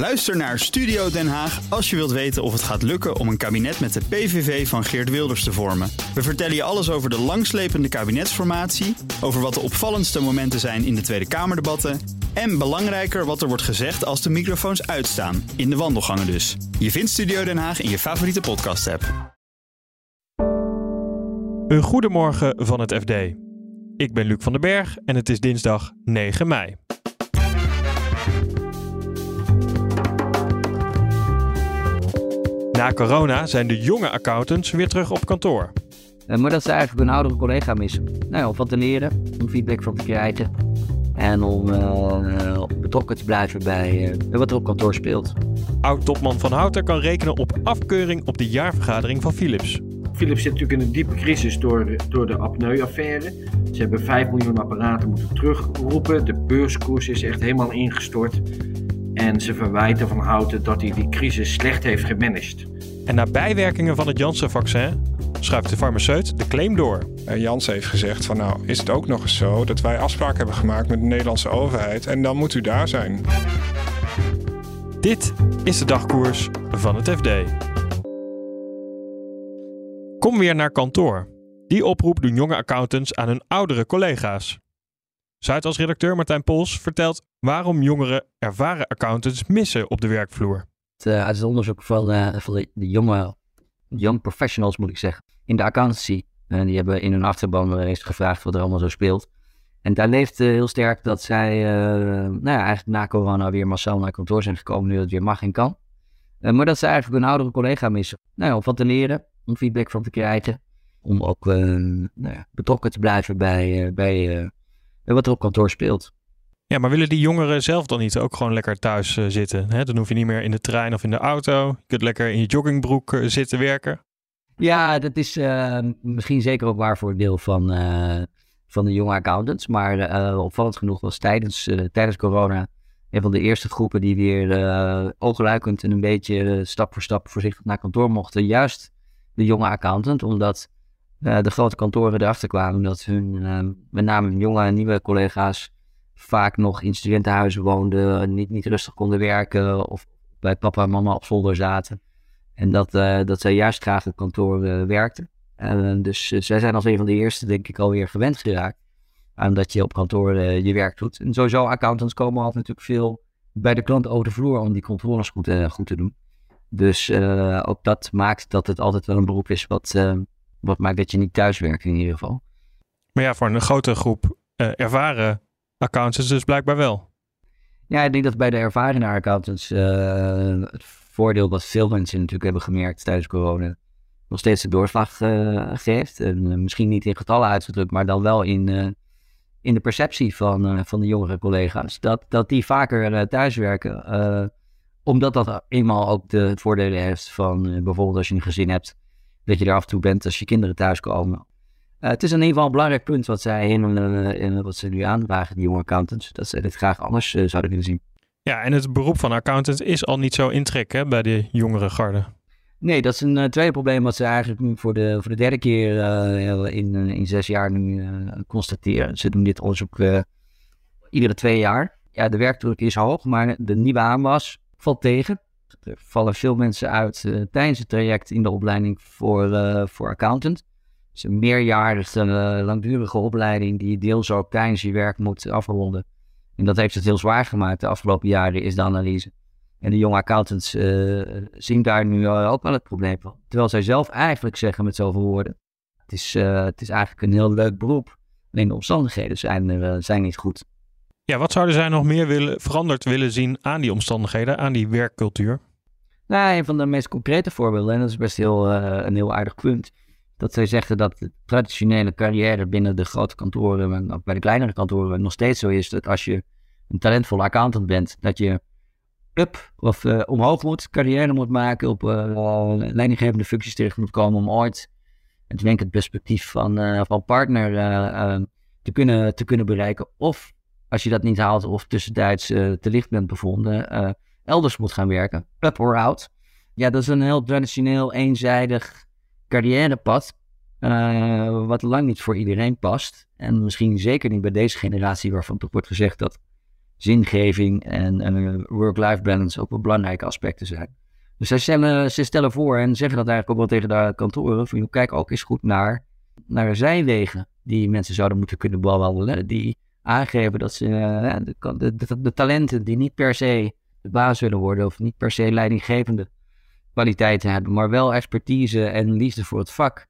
Luister naar Studio Den Haag als je wilt weten of het gaat lukken om een kabinet met de PVV van Geert Wilders te vormen. We vertellen je alles over de langslepende kabinetsformatie, over wat de opvallendste momenten zijn in de Tweede Kamerdebatten en belangrijker wat er wordt gezegd als de microfoons uitstaan, in de wandelgangen dus. Je vindt Studio Den Haag in je favoriete podcast-app. Een goedemorgen van het FD. Ik ben Luc van den Berg en het is dinsdag 9 mei. Na corona zijn de jonge accountants weer terug op kantoor. Uh, maar dat ze eigenlijk een oudere collega missen. Nou ja, om van te leren, om feedback van te krijgen. En om uh, betrokken te blijven bij uh, wat er op kantoor speelt. Oud-topman Van Houten kan rekenen op afkeuring op de jaarvergadering van Philips. Philips zit natuurlijk in een diepe crisis door de, door de apneu-affaire. Ze hebben 5 miljoen apparaten moeten terugroepen. De beurskoers is echt helemaal ingestort. En ze verwijten Van Houten dat hij die crisis slecht heeft gemanaged. En na bijwerkingen van het Janssen-vaccin schuift de farmaceut de claim door. Janssen heeft gezegd van nou is het ook nog eens zo dat wij afspraken hebben gemaakt met de Nederlandse overheid en dan moet u daar zijn. Dit is de dagkoers van het FD. Kom weer naar kantoor. Die oproep doen jonge accountants aan hun oudere collega's. Zuidas-redacteur Martijn Pols vertelt waarom jongeren ervaren accountants missen op de werkvloer. Uh, uit het onderzoek van, uh, van de, jonge young professionals, moet ik zeggen, in de accountancy. En die hebben in hun achterban eens gevraagd wat er allemaal zo speelt. En daar leeft heel sterk dat zij nou ja, eigenlijk na corona weer massaal naar kantoor zijn gekomen, nu het weer mag en kan. maar dat ze eigenlijk een oudere collega missen. Nou ja, om van te leren, om feedback van te krijgen. Om ook nou ja, betrokken te blijven bij, bij wat er op kantoor speelt. Ja, maar willen die jongeren zelf dan niet ook gewoon lekker thuis uh, zitten? Hè? Dan hoef je niet meer in de trein of in de auto. Je kunt lekker in je joggingbroek uh, zitten werken. Ja, dat is uh, misschien zeker ook waar voor een deel van, van de jonge accountants. Maar opvallend genoeg was tijdens, tijdens corona een van de eerste groepen die weer oogluikend en een beetje stap voor stap voorzichtig naar kantoor mochten. Juist de jonge accountant, omdat de grote kantoren erachter kwamen dat hun, met name jonge en nieuwe collega's vaak nog in studentenhuizen woonden, niet, niet rustig konden werken of bij papa en mama op zolder zaten. En dat, uh, dat zij juist graag op kantoor uh, werkten. Dus zij zijn als een van de eerste, denk ik, alweer gewend geraakt aan dat je op kantoor je werk doet. En sowieso, accountants komen altijd natuurlijk veel bij de klant over de vloer om die controles goed, goed te doen. Dus ook dat maakt dat het altijd wel een beroep is wat, wat maakt dat je niet thuis werkt in ieder geval. Maar ja, voor een grote groep ervaren accountants dus blijkbaar wel. Ja, ik denk dat bij de ervaren accountants uh, het voordeel wat veel mensen natuurlijk hebben gemerkt tijdens corona nog steeds de doorslag uh, geeft. En misschien niet in getallen uitgedrukt, maar dan wel in, in de perceptie van, van de jongere collega's. Dat, dat die vaker thuiswerken, omdat dat eenmaal ook de voordelen heeft van bijvoorbeeld als je een gezin hebt, dat je er af en toe bent als je kinderen thuiskomen uh, het is in ieder geval een belangrijk punt wat zij in, uh, in wat ze nu aandragen, die jonge accountants, dat ze dit graag anders uh, zouden willen zien. Ja, en het beroep van accountant is al niet zo in trek hè, bij de jongere garde. Nee, dat is een tweede probleem wat ze eigenlijk nu voor de, voor de derde keer in, in zes jaar nu constateren. Ze doen dit onderzoek iedere twee jaar. Ja, de werkdruk is hoog, maar de nieuwe aanwas valt tegen. Er vallen veel mensen uit tijdens het traject in de opleiding voor, voor accountant is een meerjarige, uh, langdurige opleiding die deels ook tijdens je werk moet afronden. En dat heeft het heel zwaar gemaakt de afgelopen jaren, is de analyse. En de jonge accountants zien daar nu ook wel het probleem van. Terwijl zij zelf eigenlijk zeggen met zoveel woorden. Het is, het is eigenlijk een heel leuk beroep. Alleen de omstandigheden zijn, zijn niet goed. Ja, wat zouden zij nog meer willen, veranderd willen zien aan die omstandigheden, aan die werkcultuur? Nou, een van de meest concrete voorbeelden, en dat is best heel, een heel aardig punt, dat zij zeggen dat de traditionele carrière binnen de grote kantoren, en ook bij de kleinere kantoren, nog steeds zo is dat als je een talentvolle accountant bent, dat je up of uh, omhoog moet, carrière moet maken, op uh, leidinggevende functies terecht moet komen om ooit het wenkend perspectief van, van partner te, kunnen, te kunnen bereiken. Of als je dat niet haalt of tussentijds te licht bent bevonden, elders moet gaan werken, up or out. Ja, dat is een heel traditioneel, eenzijdig carrièrepad, uh, wat lang niet voor iedereen past. En misschien zeker niet bij deze generatie, waarvan toch wordt gezegd dat zingeving en work-life balance ook wel belangrijke aspecten zijn. Dus zij stellen, ze stellen voor en zeggen dat eigenlijk ook wel tegen de kantoren. Van, kijk ook eens goed naar, naar zijwegen die mensen zouden moeten kunnen bewandelen. Die aangeven dat ze de, de, talenten die niet per se de baas willen worden of niet per se leidinggevende kwaliteiten hebben, maar wel expertise en liefde voor het vak,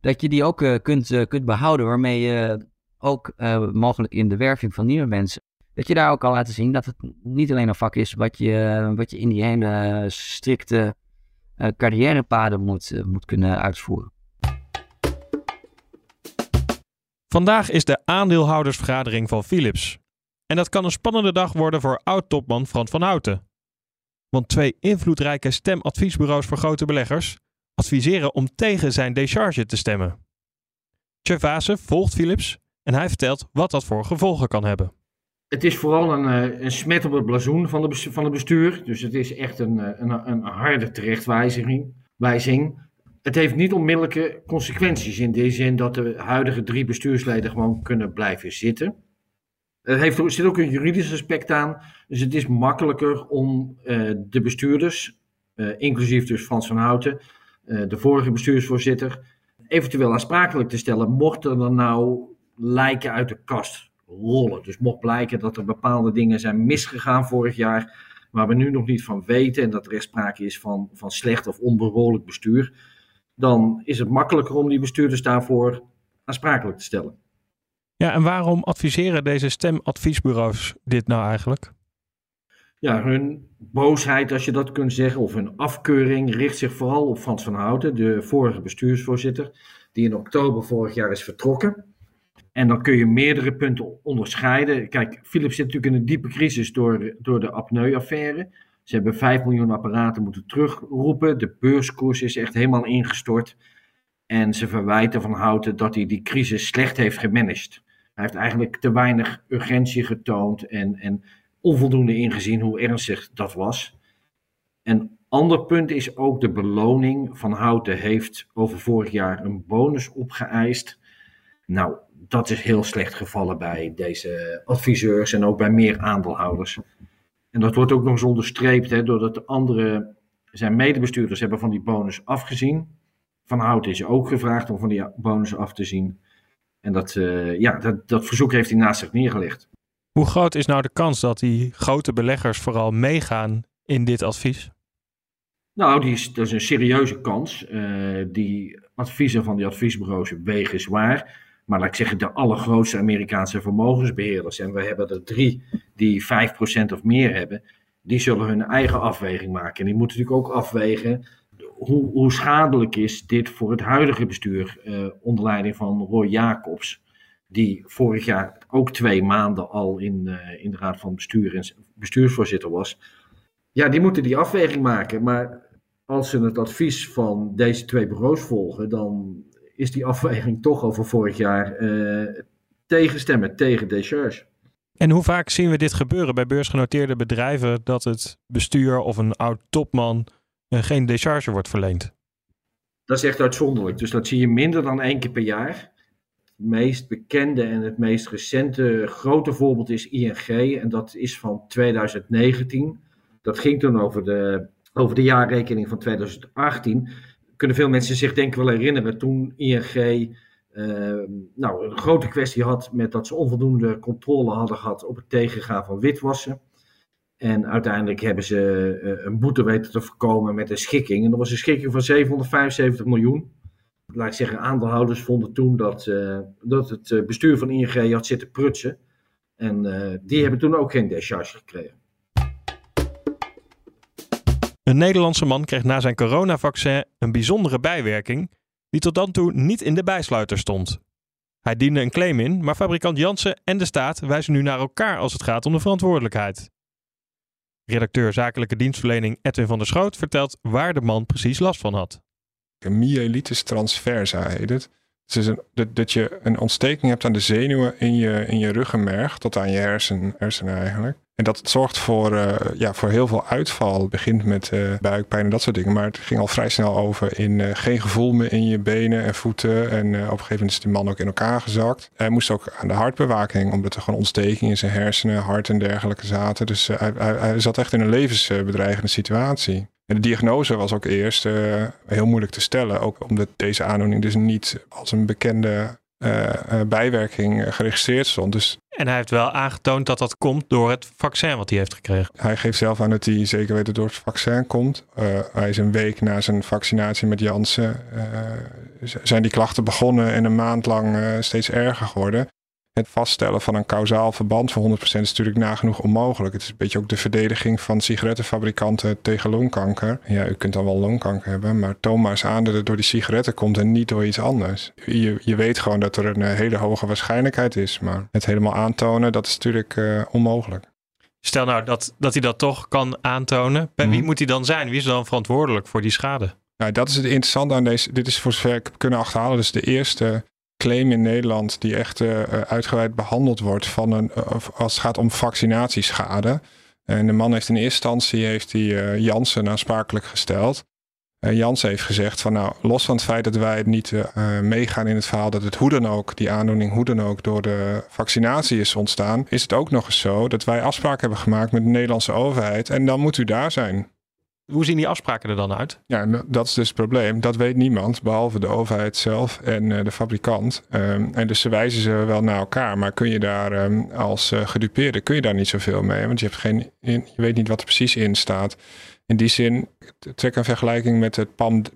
dat je die ook uh, kunt, uh, kunt behouden, waarmee je ook uh, mogelijk in de werving van nieuwe mensen, dat je daar ook al laten zien dat het niet alleen een vak is wat je, wat je in die hele strikte carrièrepaden moet, moet kunnen uitvoeren. Vandaag is de aandeelhoudersvergadering van Philips. En dat kan een spannende dag worden voor oud-topman Frans van Houten. Want twee invloedrijke stemadviesbureaus voor grote beleggers adviseren om tegen zijn decharge te stemmen. Chevase volgt Philips en hij vertelt wat dat voor gevolgen kan hebben. Het is vooral een, eh, een smet op het blazoen van, de, van het bestuur. Dus het is echt een, eh, een, een harde terechtwijzing. Wijzing. Het heeft niet onmiddellijke consequenties in de zin dat de huidige drie bestuursleden gewoon kunnen blijven zitten. Er heeft, zit ook een juridisch aspect aan. Dus het is makkelijker om uh, de bestuurders, uh, inclusief dus Frans van Houten, uh, de vorige bestuursvoorzitter, eventueel aansprakelijk te stellen. Mocht er dan nou lijken uit de kast rollen. Dus mocht blijken dat er bepaalde dingen zijn misgegaan vorig jaar, waar we nu nog niet van weten en dat er sprake is van, van slecht of onbehoorlijk bestuur, dan is het makkelijker om die bestuurders daarvoor aansprakelijk te stellen. Ja, en waarom adviseren deze stemadviesbureaus dit nou eigenlijk? Ja, hun boosheid, als je dat kunt zeggen, of hun afkeuring richt zich vooral op Frans van Houten, de vorige bestuursvoorzitter, die in oktober vorig jaar is vertrokken. En dan kun je meerdere punten onderscheiden. Kijk, Philips zit natuurlijk in een diepe crisis door, door de apneu-affaire. Ze hebben 5 miljoen apparaten moeten terugroepen. De beurskoers is echt helemaal ingestort. En ze verwijten Van Houten dat hij die crisis slecht heeft gemanaged. Hij heeft eigenlijk te weinig urgentie getoond en, en onvoldoende ingezien hoe ernstig dat was. Een ander punt is ook de beloning. Van Houten heeft over vorig jaar een bonus opgeëist. Nou, dat is heel slecht gevallen bij deze adviseurs en ook bij meer aandeelhouders. En dat wordt ook nog eens onderstreept, hè, doordat de andere, zijn medebestuurders hebben van die bonus afgezien. Van Hout is ook gevraagd om van die bonus af te zien. En dat, uh, ja, dat, dat verzoek heeft hij naast zich neergelegd. Hoe groot is nou de kans dat die grote beleggers vooral meegaan in dit advies? Nou, die is, dat is een serieuze kans. Uh, die adviezen van die adviesbureaus wegen zwaar. Maar laat ik zeggen, de allergrootste Amerikaanse vermogensbeheerders, en we hebben er drie die 5% of meer hebben, die zullen hun eigen afweging maken. En die moeten natuurlijk ook afwegen hoe, schadelijk is dit voor het huidige bestuur uh, onder leiding van Roy Jacobs, die vorig jaar ook twee maanden al in, uh, in de Raad van Bestuur en bestuursvoorzitter was. Ja, die moeten die afweging maken. Maar als ze het advies van deze twee bureaus volgen, dan is die afweging toch over vorig jaar uh, tegenstemmen tegen Decharge. En hoe vaak zien we dit gebeuren bij beursgenoteerde bedrijven dat het bestuur of een oud topman geen decharge wordt verleend? Dat is echt uitzonderlijk. Dus dat zie je minder dan één keer per jaar. Het meest bekende en het meest recente grote voorbeeld is ING en dat is van 2019. Dat ging toen over de, over de jaarrekening van 2018 kunnen veel mensen zich denk ik wel herinneren toen ING uh, nou, een grote kwestie had met dat ze onvoldoende controle hadden gehad op het tegengaan van witwassen. En uiteindelijk hebben ze uh, een boete weten te voorkomen met een schikking. En dat was een schikking van 775 miljoen. Laat ik zeggen, aandeelhouders vonden toen dat, uh, dat het bestuur van ING had zitten prutsen. En die hebben toen ook geen décharge gekregen. Een Nederlandse man kreeg na zijn coronavaccin een bijzondere bijwerking die tot dan toe niet in de bijsluiter stond. Hij diende een claim in, maar fabrikant Janssen en de staat wijzen nu naar elkaar als het gaat om de verantwoordelijkheid. Redacteur zakelijke dienstverlening Edwin van der Schoot vertelt waar de man precies last van had. Een myelitis transversa heet het. Dat, dat, je een ontsteking hebt aan de zenuwen in je, in je ruggenmerg, tot aan je hersen, hersenen eigenlijk. En dat zorgt voor, uh, ja, voor heel veel uitval. Het begint met uh, buikpijn en dat soort dingen. Maar het ging al vrij snel over in uh, geen gevoel meer in je benen en voeten. En op een gegeven moment is de man ook in elkaar gezakt. Hij moest ook aan de hartbewaking, omdat er gewoon ontsteking in zijn hersenen, hart en dergelijke zaten. Dus hij, hij, hij, zat echt in een levensbedreigende situatie. En de diagnose was ook eerst heel moeilijk te stellen. Ook omdat deze aandoening dus niet als een bekende bijwerking geregistreerd stond. Dus en hij heeft wel aangetoond dat dat komt door het vaccin wat hij heeft gekregen. Hij geeft zelf aan dat hij zeker weet dat door het vaccin komt. Uh, hij is een week na zijn vaccinatie met Janssen. Uh, zijn die klachten begonnen en een maand lang uh, steeds erger geworden het vaststellen van een kausaal verband van 100% is natuurlijk nagenoeg onmogelijk. Het is een beetje ook de verdediging van sigarettenfabrikanten tegen longkanker. Ja, u kunt dan wel longkanker hebben, maar toon maar eens aan dat het door die sigaretten komt en niet door iets anders. Je, je weet gewoon dat er een eh, hele hoge waarschijnlijkheid is, maar het helemaal aantonen, dat is natuurlijk uh, onmogelijk. Stel nou dat, dat hij dat toch kan aantonen. Bij wie mhm. moet hij dan zijn? Wie is dan verantwoordelijk voor die schade? Nou, dat is het interessante aan deze. Dit is voor zover ik kunnen achterhalen. Dus de eerste claim in Nederland die echt uh, uitgebreid behandeld wordt van een, uh, als het gaat om vaccinatieschade. En de man heeft in eerste instantie heeft hij, uh, Jansen aansprakelijk gesteld. Jansen heeft gezegd van nou, los van het feit dat wij niet meegaan in het verhaal dat het hoe dan ook, die aandoening hoe dan ook door de vaccinatie is ontstaan, is het ook nog eens zo dat wij afspraken hebben gemaakt met de Nederlandse overheid en dan moet u daar zijn. Hoe zien die afspraken er dan uit? Ja, dat is dus het probleem. Dat weet niemand, behalve de overheid zelf en uh, de fabrikant. Um, en dus ze wijzen ze wel naar elkaar. Maar kun je daar um, als uh, gedupeerde, kun je daar niet zoveel mee. Want je, hebt geen, je weet niet wat er precies in staat. In die zin, trek een vergelijking met het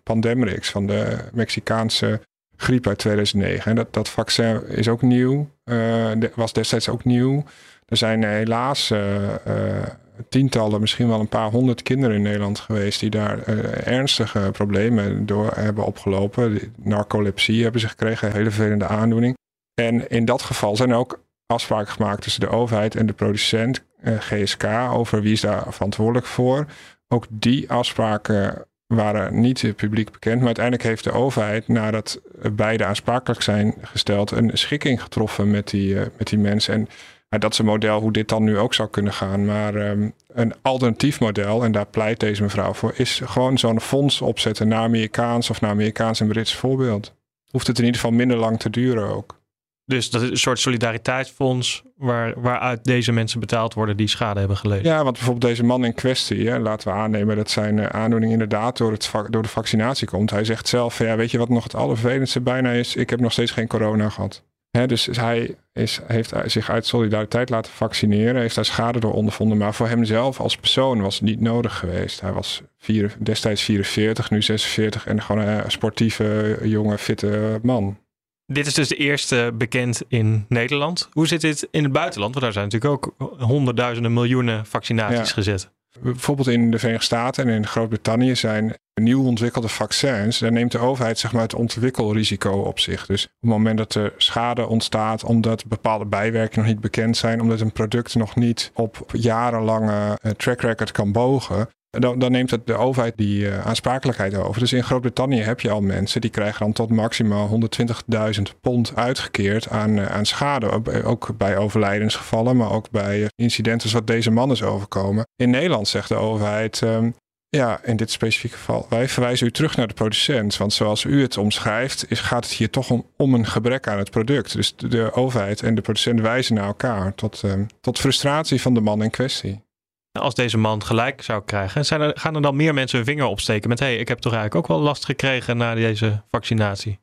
Pandemrix van de Mexicaanse griep uit 2009. En dat, dat vaccin is ook nieuw, uh, was destijds ook nieuw. Er zijn helaas tientallen, misschien wel een paar honderd kinderen in Nederland geweest die daar uh, ernstige problemen door hebben opgelopen. Narcolepsie hebben ze gekregen, een hele vervelende aandoening. En in dat geval zijn ook afspraken gemaakt tussen de overheid en de producent, eh, GSK, over wie is daar verantwoordelijk voor. Ook die afspraken waren niet publiek bekend. Maar uiteindelijk heeft de overheid, nadat beide aansprakelijk zijn gesteld, een schikking getroffen met die, met die mensen. En maar dat is een model hoe dit dan nu ook zou kunnen gaan. Maar um, een alternatief model, en daar pleit deze mevrouw voor, is gewoon zo'n fonds opzetten naar Amerikaans of naar Amerikaans en Brits voorbeeld. Hoeft het in ieder geval minder lang te duren ook. Dus dat is een soort solidariteitsfonds waar, waaruit deze mensen betaald worden die schade hebben geleden. Ja, want bijvoorbeeld deze man in kwestie, hè, laten we aannemen dat zijn uh, aandoening inderdaad door, het, door de vaccinatie komt. Hij zegt zelf, ja, weet je wat nog het allervervelendste bijna is? Ik heb nog steeds geen corona gehad dus hij is, heeft zich uit solidariteit laten vaccineren, heeft daar schade door ondervonden. Maar voor hemzelf als persoon was het niet nodig geweest. Hij was vier, destijds 44, nu 46 en gewoon een sportieve, jonge, fitte man. Dit is dus de eerste bekend in Nederland. Hoe zit dit in het buitenland? Want daar zijn natuurlijk ook honderdduizenden miljoenen vaccinaties gezet. Bijvoorbeeld in de Verenigde Staten en in Groot-Brittannië zijn nieuw ontwikkelde vaccins. Daar neemt de overheid zeg maar, het ontwikkelrisico op zich. Dus op het moment dat er schade ontstaat omdat bepaalde bijwerkingen nog niet bekend zijn, omdat een product nog niet op jarenlange eh, track record kan bogen, dan, dan, neemt het de overheid die uh, aansprakelijkheid over. Dus in Groot-Brittannië heb je al mensen die krijgen dan tot maximaal 120.000 pond uitgekeerd aan, uh, aan schade. Ook bij overlijdensgevallen, maar ook bij incidenten zoals deze man is overkomen. In Nederland zegt de overheid. Um, ja, in dit specifieke geval. Wij verwijzen u terug naar de producent. Want zoals u het omschrijft, is, gaat het hier toch om, een gebrek aan het product. Dus de, overheid en de producent wijzen naar elkaar. Tot, um, tot frustratie van de man in kwestie als deze man gelijk zou krijgen, zijn er, gaan er dan meer mensen hun vinger opsteken met: hé, hey, ik heb toch eigenlijk ook wel last gekregen na deze vaccinatie?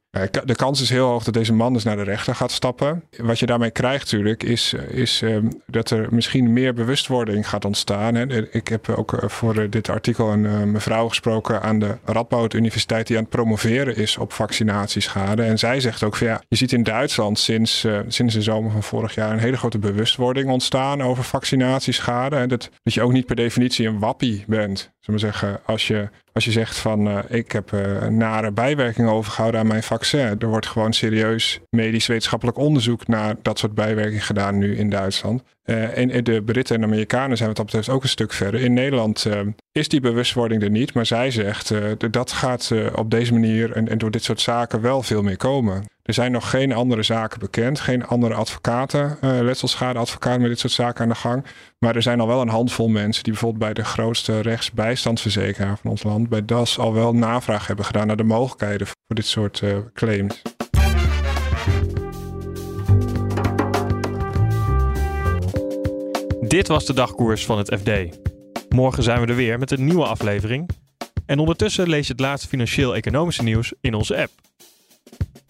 De kans is heel hoog dat deze man dus naar de rechter gaat stappen. Wat je daarmee krijgt natuurlijk is, is um, dat er misschien meer bewustwording gaat ontstaan. Ik heb ook eh, voor eh, dit artikel een mevrouw gesproken aan de Radboud Universiteit die aan het promoveren is op vaccinatieschade. En zij zegt ook van ja, je ziet in Duitsland sinds, sinds de zomer van vorig jaar een hele grote bewustwording ontstaan over vaccinatieschade. En dat, dat je ook niet per definitie een wappie bent. Zullen we zeggen, als je als je zegt van uh, ik heb uh, nare bijwerkingen overgehouden aan mijn vaccin. Er wordt gewoon serieus medisch wetenschappelijk onderzoek naar dat soort bijwerkingen gedaan nu in Duitsland. Uh, en de Britten en Amerikanen zijn wat dat betreft ook een stuk verder. In Nederland is die bewustwording er niet, maar zij zegt dat gaat op deze manier en, en, door dit soort zaken wel veel meer komen. Er zijn nog geen andere zaken bekend. Geen andere advocaten, uh, letselschadeadvocaten met dit soort zaken aan de gang. Maar er zijn al wel een handvol mensen die bijvoorbeeld bij de grootste rechtsbijstandsverzekeraar van ons land, bij DAS, al wel navraag hebben gedaan naar de mogelijkheden voor dit soort uh, claims. Dit was de dagkoers van het FD. Morgen zijn we er weer met een nieuwe aflevering. En ondertussen lees je het laatste financieel-economische nieuws in onze app.